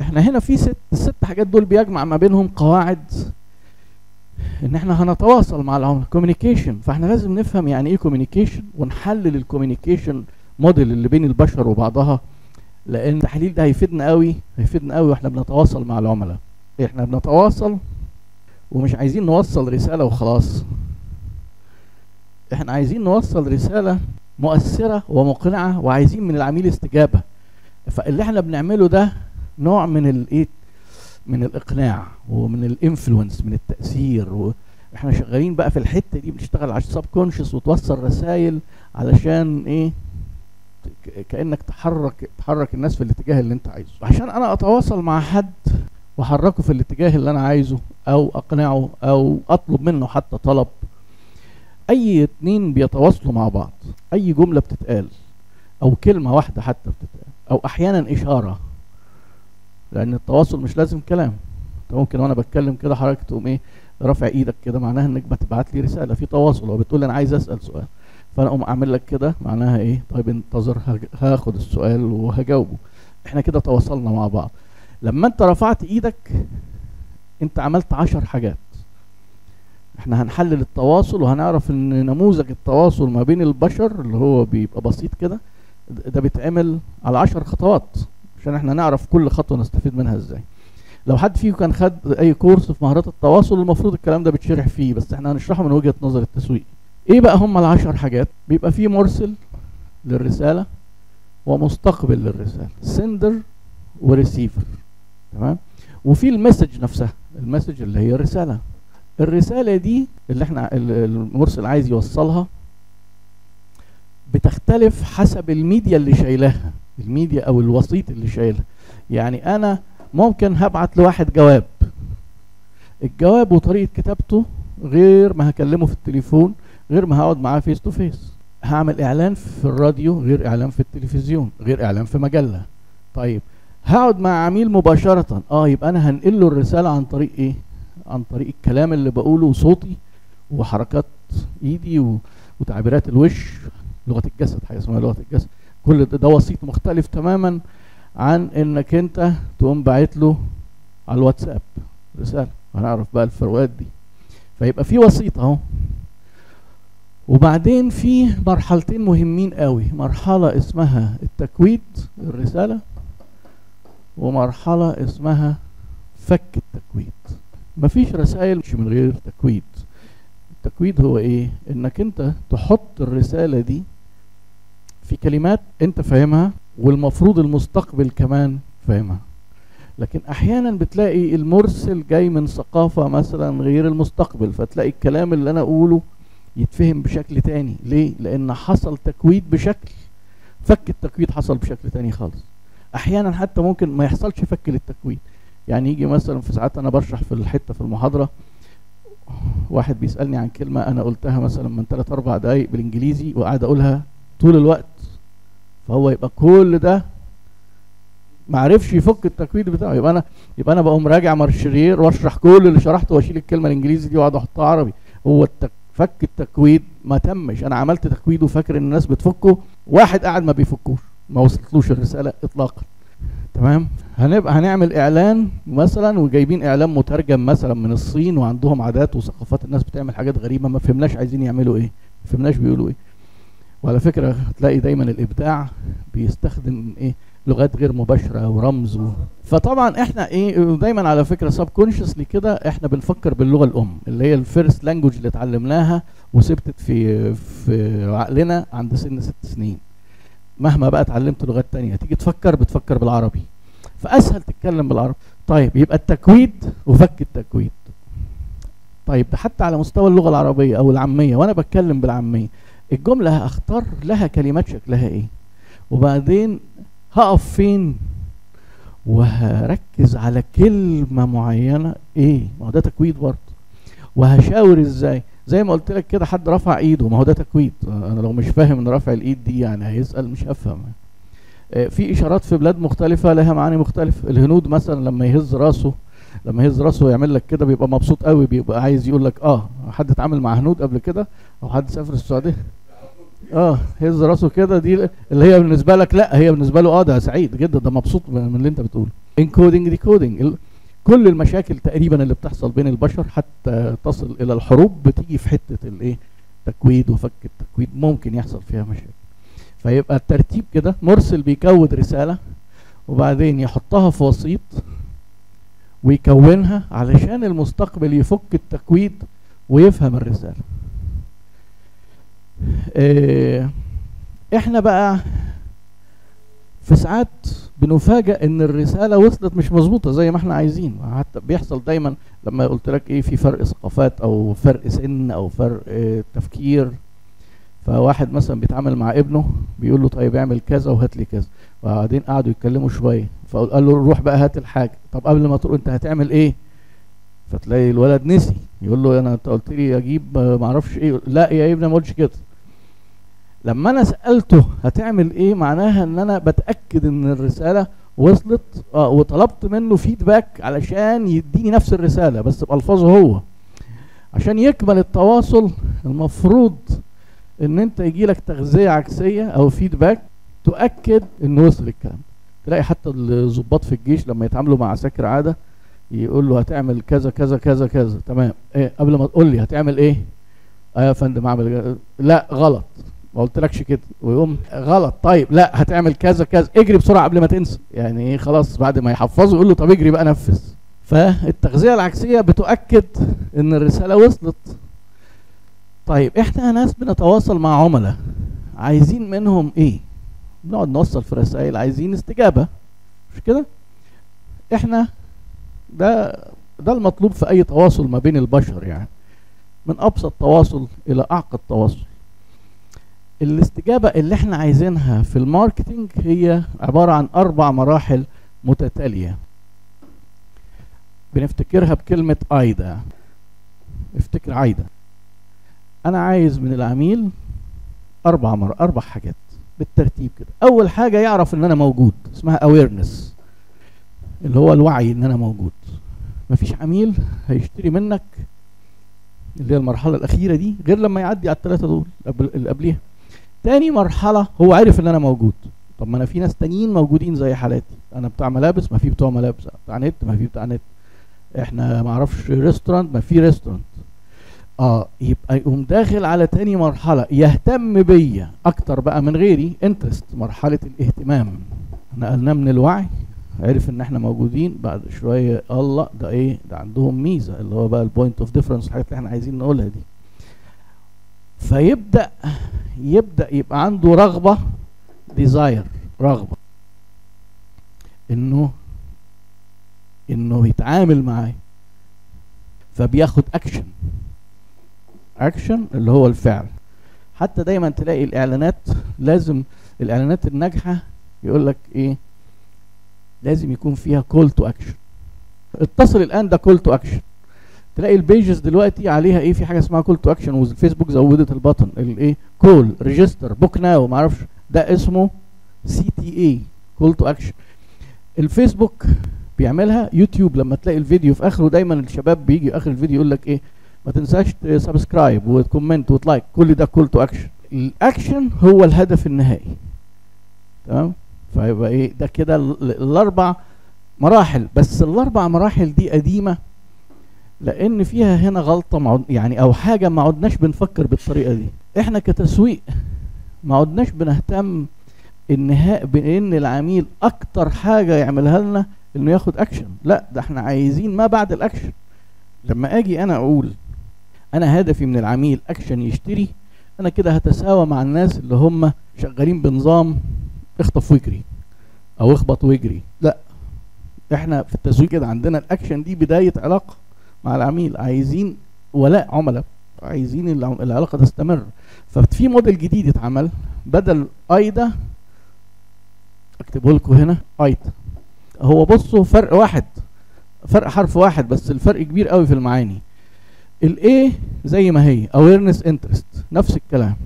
إحنا هنا في ست الست حاجات دول بيجمع ما بينهم قواعد ان إحنا هنتواصل مع العملاء. communication فاحنا لازم نفهم يعني إيه communication ونحلل ال communication model اللي بين البشر وبعضها لأن التحليل ده هيفيدنا قوي هيفيدنا قوي وإحنا بنتواصل مع العملاء. إحنا بنتواصل ومش عايزين نوصل رسالة وخلاص. إحنا عايزين نوصل رسالة مؤثرة ومقنعة وعايزين من العميل استجابة. فاللي إحنا بنعمله ده نوع من الايه من الإقناع ومن الإنفلونس من التأثير وإحنا شغالين بقى في الحتة دي بنشتغل على السب كونشس وتوصل رسائل علشان إيه؟ كأنك تحرك تحرك الناس في الاتجاه اللي أنت عايزه. عشان أنا أتواصل مع حد وأحركه في الاتجاه اللي أنا عايزه أو أقنعه أو أطلب منه حتى طلب أي اتنين بيتواصلوا مع بعض أي جملة بتتقال أو كلمة واحدة حتى بتتقال أو أحيانا إشارة لأن التواصل مش لازم كلام. أنت ممكن وأنا بتكلم كده حضرتك تقوم إيه رافع إيدك كده معناها إنك بتبعت لي رسالة في تواصل وبتقول أنا عايز أسأل سؤال. فأنا أقوم أعمل لك كده معناها إيه طيب انتظر هاخد السؤال وهجاوبه. إحنا كده تواصلنا مع بعض. لما أنت رفعت إيدك أنت عملت عشر حاجات. إحنا هنحلل التواصل وهنعرف إن نموذج التواصل ما بين البشر اللي هو بيبقى بسيط كده ده بيتعمل على عشر خطوات. عشان إحنا نعرف كل خطوة نستفيد منها إزاي. لو حد فيكم كان خد اي كورس في مهارات التواصل المفروض الكلام ده بيتشرح فيه بس إحنا هنشرحه من وجهة نظر التسويق. إيه بقى هم العشر حاجات؟ بيبقى فيه مرسل للرسالة ومستقبل للرسالة. سندر وريسيفر. تمام؟ وفي ال message نفسها ال message اللي هي الرسالة. الرسالة دي اللي إحنا المرسل عايز يوصلها بتختلف حسب الميديا اللي شايلاها. الميديا أو الوسيط اللي شايلها. يعني أنا ممكن هبعت لواحد جواب. الجواب وطريقة كتابته غير ما هكلمه في التليفون غير ما هقعد معاه face to face هعمل إعلان في الراديو غير إعلان في التلفزيون غير إعلان في مجلة. طيب هقعد مع عميل مباشرة. آه يبقى أنا هنقل له الرسالة عن طريق إيه؟ عن طريق الكلام اللي بقوله وصوتي وحركات إيدي و... وتعبيرات الوش لغة الجسد حاجة اسمها لغة الجسد. كل ده, وسيط مختلف تماما عن إنك أنت تقوم باعت له على الواتساب. رسالة. هنعرف بقى الفروقات دي. فيبقى في وسيط أهو. وبعدين في مرحلتين مهمين قوي. مرحلة اسمها التكويد الرسالة ومرحلة اسمها فك التكويد مفيش رسائل مش من غير تكويد التكويد هو إيه؟ إنك أنت تحط الرسالة دي في كلمات انت فاهمها والمفروض المستقبل كمان فاهمها. لكن أحيانا بتلاقي المرسل جاي من ثقافة مثلا غير المستقبل فتلاقي الكلام اللي أنا أقوله يتفهم بشكل تاني. ليه؟ لأن حصل تكويد بشكل فك التكويد حصل بشكل تاني خالص. أحيانا حتى ممكن ما يحصلش فك للتكويد يعني يجي مثلا في ساعات أنا بشرح في الحتة في المحاضرة واحد بيسألني عن كلمة أنا قلتها مثلا من 3 4 دقايق بالإنجليزي وقاعد أقولها طول الوقت. فهو يبقى كل ده ما عرفش يفك التكويد بتاعه. يبقى أنا يبقى أنا بقوم راجع مارشرير وأشرح كل اللي شرحته وأشيل الكلمة الإنجليزي دي وأقعد أحطها عربي. هو التك فك التكويد ما تمش. أنا عملت تكويد وفاكر إن الناس بتفكه. واحد قاعد ما بيفكوش. ما وصلتلوش الرسالة اطلاقا. تمام؟ هنبقى هنعمل إعلان مثلا وجايبين إعلان مترجم مثلا من الصين وعندهم عادات وثقافات الناس بتعمل حاجات غريبة ما فهمناش عايزين يعملوا إيه. ما فهمناش بيقولوا إيه. وعلى فكرة هتلاقي دايما الإبداع بيستخدم إيه لغات غير مباشرة ورمز و... فطبعا إحنا إيه دايما على فكرة subconsciously كده إحنا بنفكر باللغة الأم اللي هي ال first language اللي اتعلمناها وثبتت في في عقلنا عند سن ست سنين. مهما بقى اتعلمت لغات تانية تيجي تفكر بتفكر بالعربي. فأسهل تتكلم بالعربي. طيب يبقى التكويد وفك التكويد. طيب حتى على مستوى اللغة العربية أو العامية وأنا بتكلم بالعامية الجملة هختار لها كلمات شكلها إيه. وبعدين هقف فين؟ وهركز على كلمة معينة إيه. ما هو ده تكويد برضه. وهشاور إزاي؟ زي ما قلت لك كده حد رفع إيده ما هو ده تكويد أنا لو مش فاهم إن رفع الإيد دي يعني هيسأل مش هفهم. في إشارات في بلاد مختلفة لها معاني مختلفة. الهنود مثلا لما يهز راسه لما يهز راسه ويعمل لك كده بيبقى مبسوط قوي بيبقى عايز يقول لك آه حد اتعامل مع هنود قبل كده أو حد سافر السعودية؟ آه هز راسه كده دي اللي هي بالنسبة لك لا هي بالنسبة له آه ده سعيد جدا ده مبسوط من اللي انت بتقوله. encoding decoding كل المشاكل تقريبا اللي بتحصل بين البشر حتى تصل إلى الحروب بتيجي في حتة الإيه؟ تكويد وفك التكويد ممكن يحصل فيها مشاكل. فيبقى الترتيب كده مرسل بيكود رسالة وبعدين يحطها في وسيط ويكونها علشان المستقبل يفك التكويد ويفهم الرسالة. آه إحنا بقى في ساعات بنفاجئ إن الرسالة وصلت مش مظبوطة زي ما إحنا عايزين. حتى بيحصل دايما لما قلت لك إيه في فرق ثقافات أو فرق سن أو فرق آه تفكير. فواحد مثلا بيتعامل مع ابنه بيقول له طيب اعمل كذا وهات لي كذا. وبعدين قعدوا يتكلموا شوية. فقال له روح بقى هات الحاجة. طب قبل ما تروح انت هتعمل إيه؟ فتلاقي الولد نسي. يقول له أنا انت قلت لي أجيب ما أعرفش إيه. لا يا ابني ما قلتش كده. لما أنا سألته هتعمل إيه معناها ان أنا بتأكد ان الرسالة وصلت آه وطلبت منه فيدباك علشان يديني نفس الرسالة بس بألفاظه هو. عشان يكمل التواصل المفروض ان انت يجي لك تغذية عكسية أو فيدباك تؤكد انه وصل الكلام. تلاقي حتى الضباط في الجيش لما يتعاملوا مع عساكر عادة يقول له هتعمل كذا كذا كذا كذا. تمام. إيه قبل ما تقول لي هتعمل إيه؟ آه يا فندم اعمل لا غلط. ما قلتلكش كده. ويقوم غلط. طيب لا هتعمل كذا كذا. اجري بسرعة قبل ما تنسى. يعني إيه؟ خلاص بعد ما يحفظه يقول له طب اجري بقى نفذ. فالتغذية العكسية بتؤكد إن الرسالة وصلت. طيب إحنا ناس بنتواصل مع عملاء. عايزين منهم إيه؟ بنقعد نوصل في رسائل عايزين استجابة. مش كده؟ إحنا ده ده المطلوب في أي تواصل ما بين البشر يعني. من أبسط تواصل إلى أعقد تواصل. الاستجابة اللي إحنا عايزينها في الماركتينج هي عبارة عن أربع مراحل متتالية. بنفتكرها بكلمة أيدا افتكر عايدة. أنا عايز من العميل أربع مر أربع حاجات. بالترتيب كده. أول حاجة يعرف إن أنا موجود اسمها awareness اللي هو الوعي إن أنا موجود. مفيش عميل هيشتري منك اللي هي المرحلة الأخيرة دي غير لما يعدي على الثلاثة دول اللي قبليها. تاني مرحلة هو عارف إن أنا موجود. طب ما أنا في ناس تانيين موجودين زي حالاتي. أنا بتاع ملابس ما في بتوع ملابس. بتاع نت ما في بتاع نت. إحنا ما أعرفش restaurant ما في restaurant آه يبقى يقوم داخل على تاني مرحلة يهتم بيا أكتر بقى من غيري interest مرحلة الاهتمام. نقلناه من الوعي عرف إن إحنا موجودين بعد شوية الله ده إيه؟ ده عندهم ميزة اللي هو بقى ال point of difference الحاجات اللي إحنا عايزين نقولها دي. فيبدأ يبدأ يبقى عنده رغبة desire رغبة. إنه إنه يتعامل معاه فبياخد action action اللي هو الفعل. حتى دايما تلاقي الإعلانات لازم الإعلانات الناجحة يقول لك إيه؟ لازم يكون فيها call to action اتصل الآن ده call to action تلاقي ال pages دلوقتي عليها إيه؟ في حاجة اسمها call to action والفيسبوك زودت ال button الايه call register book now ما أعرفش ده اسمه CTA call to action الفيسبوك بيعملها يوتيوب لما تلاقي الفيديو في آخره دايما الشباب بيجي آخر الفيديو يقول لك إيه؟ ما تنساش تسبسكرايب وتكومنت وتلايك كل ده كول تو اكشن الاكشن هو الهدف النهائي. تمام؟ فيبقى إيه؟ ده كده الأربع مراحل. بس الأربع مراحل دي قديمة لأن فيها هنا غلطة يعني أو حاجة ما عدناش بنفكر بالطريقة دي. إحنا كتسويق ما عدناش بنهتم النهارده بإن العميل أكتر حاجة يعملها لنا إنه ياخد اكشن لا ده إحنا عايزين ما بعد الاكشن لما آجي أنا أقول أنا هدفي من العميل أكشن يشتري أنا كده هتساوى مع الناس اللي هم شغالين بنظام اخطف واجري أو اخبط واجري لا إحنا في التسويق كده عندنا الأكشن دي بداية علاقة مع العميل. عايزين ولاء عملاء عايزين العلاقة تستمر. ففي موديل جديد اتعمل بدل AIDA اكتبه لكم هنا AITA هو بصوا فرق واحد فرق حرف واحد بس الفرق كبير قوي في المعاني. ال A زي ما هي. Awareness interest. نفس الكلام.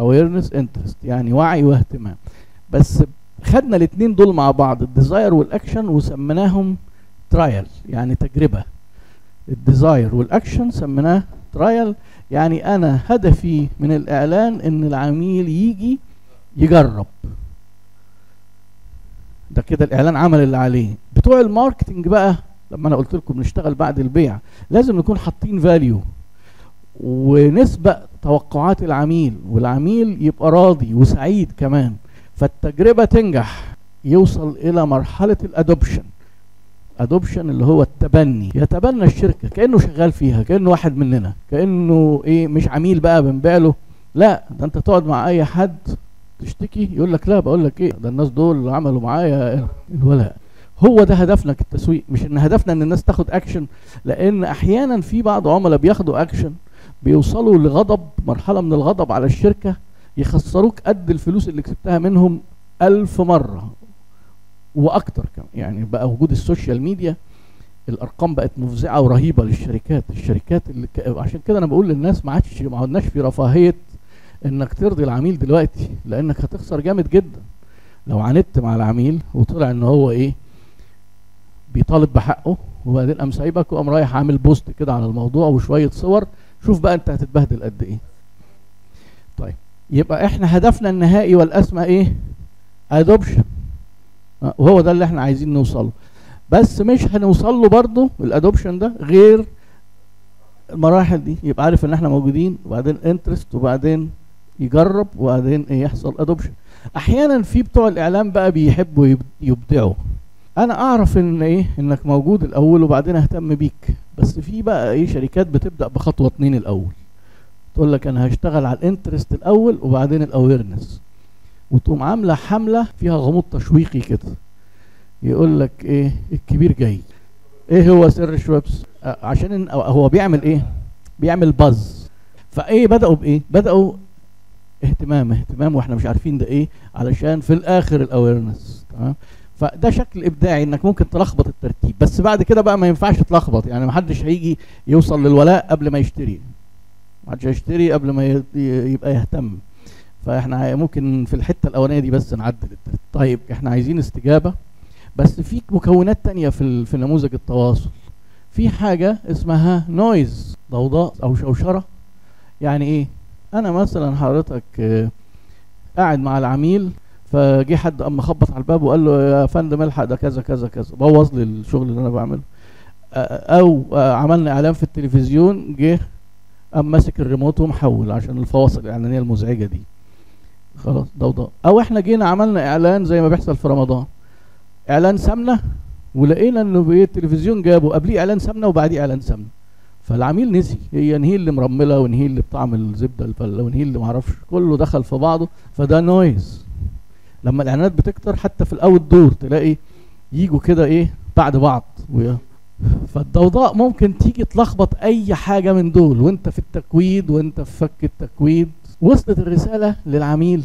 Awareness interest. يعني وعي واهتمام. بس خدنا الاثنين دول مع بعض. ال desire وال action وسميناهم trial يعني تجربة. ال desire وال action سميناه trial يعني أنا هدفي من الإعلان إن العميل يجي يجرب. ده كده الإعلان عمل اللي عليه. بتوع ال marketing بقى لما أنا قلت لكم بنشتغل بعد البيع لازم نكون حاطين value ونسبق توقعات العميل والعميل يبقى راضي وسعيد كمان. فالتجربة تنجح يوصل إلى مرحلة ال adoption adoption اللي هو التبني. يتبنى الشركة كأنه شغال فيها كأنه واحد مننا كأنه إيه مش عميل بقى بنبيع له. لا ده أنت تقعد مع أي حد تشتكي يقول لك لا بقول لك إيه ده الناس دول عملوا معايا الولاء. هو ده هدفنا كالتسويق مش إن هدفنا إن الناس تاخد اكشن لأن أحيانا في بعض عملاء بياخدوا اكشن بيوصلوا لغضب مرحلة من الغضب على الشركة يخسروك قد الفلوس اللي كسبتها منهم ألف مرة وأكتر كمان. يعني بقى وجود ال social media الأرقام بقت مفزعة ورهيبة للشركات الشركات اللي ك... عشان كده أنا بقول للناس ما عادش ما عدناش في رفاهية إنك ترضي العميل دلوقتي لأنك هتخسر جامد جدا. لو عاندت مع العميل وطلع إن هو إيه بيطالب بحقه وبعدين قام سايبك وقام رايح عامل post كده عن الموضوع وشوية صور. شوف بقى أنت هتتبهدل قد إيه. طيب يبقى إحنا هدفنا النهائي والاسمى إيه؟ adoption وهو ده اللي إحنا عايزين نوصله. بس مش هنوصل له برضه ال adoption ده غير المراحل دي. يبقى عارف ان إحنا موجودين وبعدين interest وبعدين يجرب وبعدين إيه يحصل adoption أحيانا في بتوع الإعلام بقى بيحبوا يبدعوا. أنا أعرف إن إيه؟ إنك موجود الأول وبعدين أهتم بيك. بس في بقى إيه؟ شركات بتبدأ بخطوة اتنين الأول. تقول لك أنا هشتغل على ال interest الأول وبعدين ال awareness. وتقوم عاملة حملة فيها غموض تشويقي كده. يقول لك إيه؟ الكبير جاي. إيه هو سر شويبس؟ عشان هو بيعمل إيه؟ بيعمل buzz فإيه بدأوا بإيه؟ بدأوا اهتمام اهتمام وإحنا مش عارفين ده إيه؟ علشان في الآخر ال awareness تمام؟ فده شكل إبداعي إنك ممكن تلخبط الترتيب. بس بعد كده بقى ما ينفعش تلخبط. يعني ما حدش هيجي يوصل للولاء قبل ما يشتري. ما حدش هيشتري قبل ما يبقى يهتم. فإحنا ممكن في الحتة الأولانية دي بس نعدل الترتيب. طيب إحنا عايزين استجابة. بس في مكونات تانية في في نموذج التواصل. في حاجة اسمها noise ضوضاء أو شوشرة. يعني إيه؟ أنا مثلا حضرتك قاعد مع العميل فجه حد اما خبط على الباب وقال له يا فندم الحق ده كذا كذا كذا. بوظ لي الشغل اللي أنا بعمله. أو عملنا إعلان في التلفزيون جه قام ماسك الريموت ومحول عشان الفواصل الإعلانية المزعجة دي. خلاص ضوضاء أو إحنا جينا عملنا إعلان زي ما بيحصل في رمضان. إعلان سمنة ولقينا إنه التلفزيون جابه. قبليه إعلان سمنة وبعديه إعلان سمنة. فالعميل نسي. هي نهي اللي مرمله ونهي اللي بطعم الزبدة الفلة ونهي اللي معرفش. كله دخل في بعضه. فده نويز. لما الإعلانات بتكتر حتى في الأول دور تلاقي يجوا كده إيه بعد بعض. فالضوضاء ممكن تيجي تلخبط أي حاجة من دول. وأنت في التكويد وأنت في فك التكويد. وصلت الرسالة للعميل.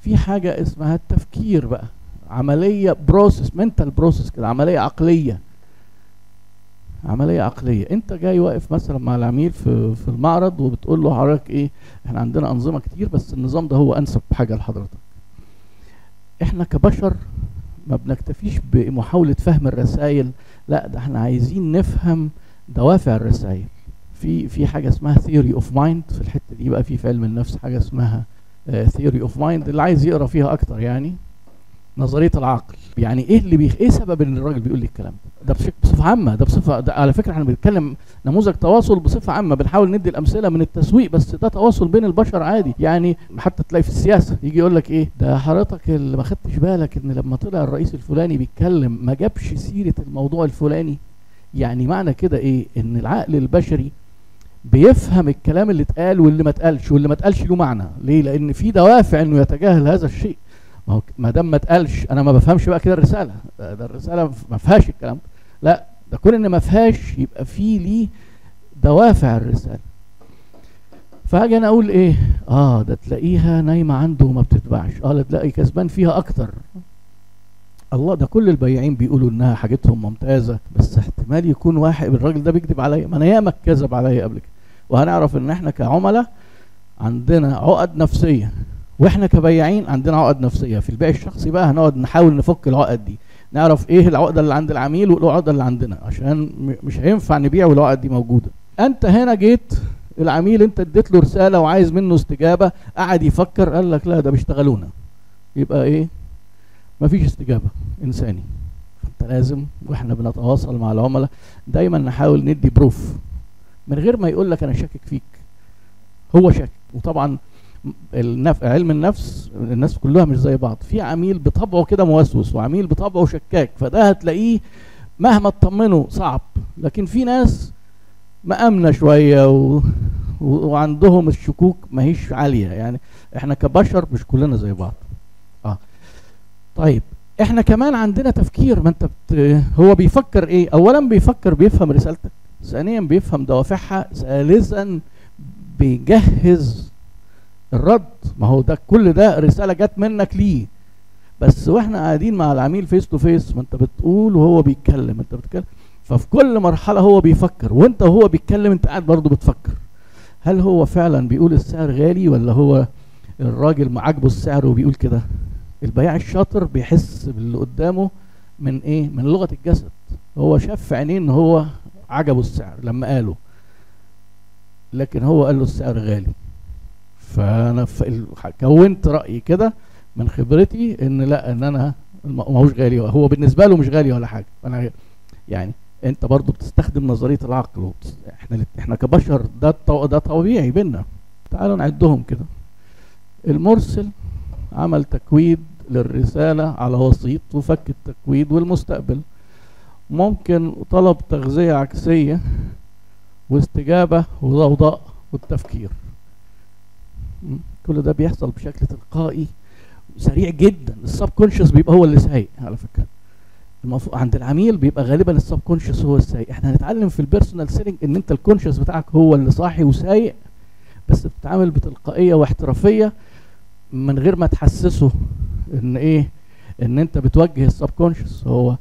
في حاجة اسمها التفكير بقى. عملية process mental process كده عملية عقلية. عملية عقلية. أنت جاي واقف مثلا مع العميل في في المعرض وبتقول له حضرتك إيه إحنا عندنا أنظمة كتير بس النظام ده هو أنسب حاجة لحضرتك. إحنا كبشر ما بنكتفيش بمحاولة فهم الرسائل لا ده إحنا عايزين نفهم دوافع الرسائل. في في حاجة اسمها theory of mind في الحتة دي بقى في في علم النفس حاجة اسمها uh, theory of mind اللي عايز يقرأ فيها أكتر يعني. نظرية العقل. يعني إيه اللي بيخ... إيه سبب إن الراجل بيقول لي الكلام ده؟ بصفة عامة ده بصفة ده على فكرة إحنا بنتكلم نموذج تواصل بصفة عامة بنحاول ندي الأمثلة من التسويق بس ده تواصل بين البشر عادي. يعني حتى تلاقي في السياسة يجي يقول لك إيه؟ ده حضرتك اللي ما خدتش بالك إن لما طلع الرئيس الفلاني بيتكلم ما جابش سيرة الموضوع الفلاني؟ يعني معنى كده إيه؟ إن العقل البشري بيفهم الكلام اللي اتقال واللي ما اتقالش واللي ما اتقالش له معنى. ليه؟ لأن في دوافع إنه يتجاهل هذا الشيء. ما هو ما دام ما اتقالش أنا ما بفهمش بقى كده الرسالة. ده, ده الرسالة ما فيهاش الكلام ده. لا ده كون إن ما فيهاش يبقى في ليه دوافع الرسالة. فاجي أنا أقول إيه؟ آه ده تلاقيها نايمة عنده وما بتتباعش آه لا تلاقي كسبان فيها أكتر. الله ده كل البياعين بيقولوا إنها حاجتهم ممتازة بس احتمال يكون واحد الراجل ده بيكذب عليا. ما أنا ياما كذب عليا قبل كده. وهنعرف إن إحنا كعملاء عندنا عقد نفسية. وإحنا كبياعين عندنا عقد نفسية. في البيع الشخصي بقى هنقعد نحاول نفك العقد دي. نعرف إيه العقده اللي عند العميل والعقده اللي عندنا عشان مش هينفع نبيع والعقد دي موجودة. انت هنا جيت العميل انت اديت له رسالة وعايز منه استجابة قعد يفكر قال لك لا ده بيشتغلونا. يبقى إيه؟ مفيش استجابة. انساني. حتى لازم وإحنا بنتواصل مع العملاء دايما نحاول ندي بروف. من غير ما يقول لك أنا شاكك فيك. هو شاكك. وطبعا النف... علم النفس الناس كلها مش زي بعض. في عميل بطبعه كده موسوس وعميل بطبعه شكاك فده هتلاقيه مهما تطمنه صعب. لكن في ناس مأمنة شوية و... وعندهم الشكوك ماهيش عالية. يعني إحنا كبشر مش كلنا زي بعض. آه. طيب إحنا كمان عندنا تفكير. ما أنت بت... هو بيفكر إيه؟ اولا بيفكر بيفهم رسالتك ثانيا بيفهم دوافعها ثالثا بيجهز الرد. ما هو ده كل ده رسالة جت منك ليه؟ بس وإحنا قاعدين مع العميل face to face ما انت بتقول وهو بيتكلم انت بتتكلم. ففي كل مرحلة هو بيفكر وانت وهو بيتكلم انت قاعد برضه بتفكر. هل هو فعلا بيقول السعر غالي ولا هو الراجل معاجبه السعر وبيقول كده؟ البياع الشاطر بيحس باللي قدامه من إيه؟ من لغة الجسد. هو شاف في عينيه إن هو عجبه السعر لما قاله. لكن هو قال له السعر غالي. فأنا كونت رأيي كده من خبرتي إن لا إن أنا ما هوش غالي هو بالنسبة له مش غالي ولا حاجة. أنا يعني أنت برضو بتستخدم نظرية العقل إحنا إحنا كبشر ده ده طبيعي بينا. تعالوا نعدهم كده. المرسل عمل تكويد للرسالة على وسيط وفك التكويد والمستقبل. ممكن طلب تغذية عكسية واستجابة وضوضاء والتفكير. كل ده بيحصل بشكل تلقائي سريع جدا. السب كونشس بيبقى هو اللي سايق على فكرة. المفروض عند العميل بيبقى غالبا ال subconscious هو السايق. إحنا هنتعلم في ال personal selling إن أنت ال conscious بتاعك هو اللي صاحي وسايق بس بتتعامل بتلقائية واحترافية من غير ما تحسسه إن إيه؟ إن أنت بتوجه ال subconscious هو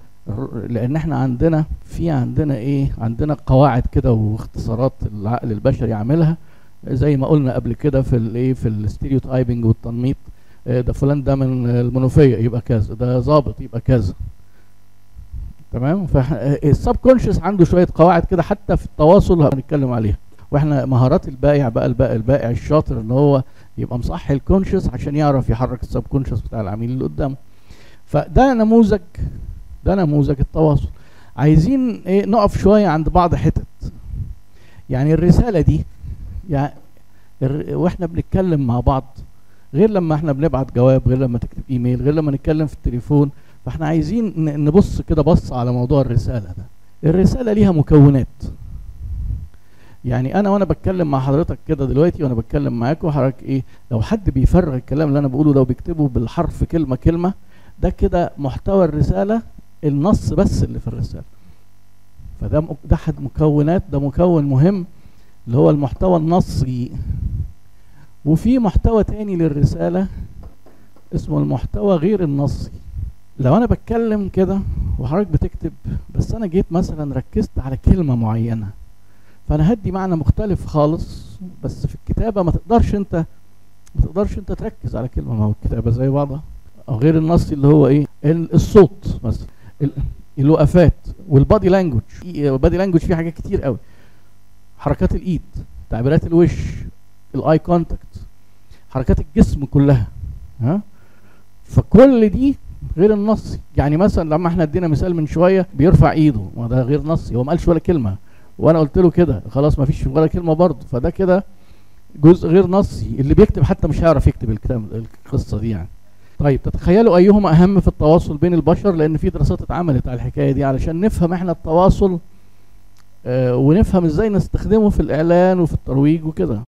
لأن إحنا عندنا في عندنا إيه؟ عندنا قواعد كده واختصارات العقل البشري يعملها زي ما قلنا قبل كده في الايه في ال stereotyping والتنميط ده فلان ده من المنوفية يبقى كذا ده ظابط يبقى كذا. تمام؟ فالسب كونشس عنده شوية قواعد كده حتى في التواصل هنتكلم عليها. وإحنا مهارات البائع بقى البائع, البائع الشاطر ان هو يبقى مصحي الكونشس عشان يعرف يحرك السب كونشس بتاع العميل اللي قدامه. فده نموذج ده نموذج التواصل. عايزين إيه نقف شوية عند بعض حتت. يعني الرسالة دي يعني وإحنا بنتكلم مع بعض غير لما إحنا بنبعت جواب غير لما تكتب إيميل غير لما نتكلم في التليفون فاحنا عايزين نبص كده بص على موضوع الرسالة ده. الرسالة ليها مكونات. يعني أنا وأنا بتكلم مع حضرتك كده دلوقتي وأنا بتكلم معاكم حضرتك إيه لو حد بيفرغ الكلام اللي أنا بقوله لو بيكتبه بالحرف كلمة كلمة ده كده محتوى الرسالة النص بس اللي في الرسالة. فده ده احد مكونات ده مكون مهم اللي هو المحتوى النصي وفي محتوى تاني للرسالة اسمه المحتوى غير النصي لو أنا بتكلم كده وحضرتك بتكتب بس أنا جيت مثلا ركزت على كلمة معينة فأنا هدي معنى مختلف خالص بس في الكتابة ما تقدرش أنت ما تقدرش أنت تركز على كلمة. ما هو الكتابة زي بعضها. أو غير النصي اللي هو إيه؟ الصوت مثلا الوقفات وال body language. ال body language فيه حاجات كتير قوي. حركات الإيد تعبيرات الوش ال eye contact حركات الجسم كلها ها؟ فكل دي غير النصي يعني مثلا لما إحنا ادينا مثال من شوية بيرفع إيده ما ده غير نصي هو ما قالش ولا كلمة. وأنا قلت له كده خلاص ما فيش ولا كلمة برضه. فده كده جزء غير نصي اللي بيكتب حتى مش هيعرف يكتب الكتاب القصة دي يعني. طيب تتخيلوا أيهما أهم في التواصل بين البشر؟ لأن في دراسات اتعملت على الحكاية دي علشان نفهم إحنا التواصل ونفهم إزاي نستخدمه في الإعلان وفي الترويج وكده.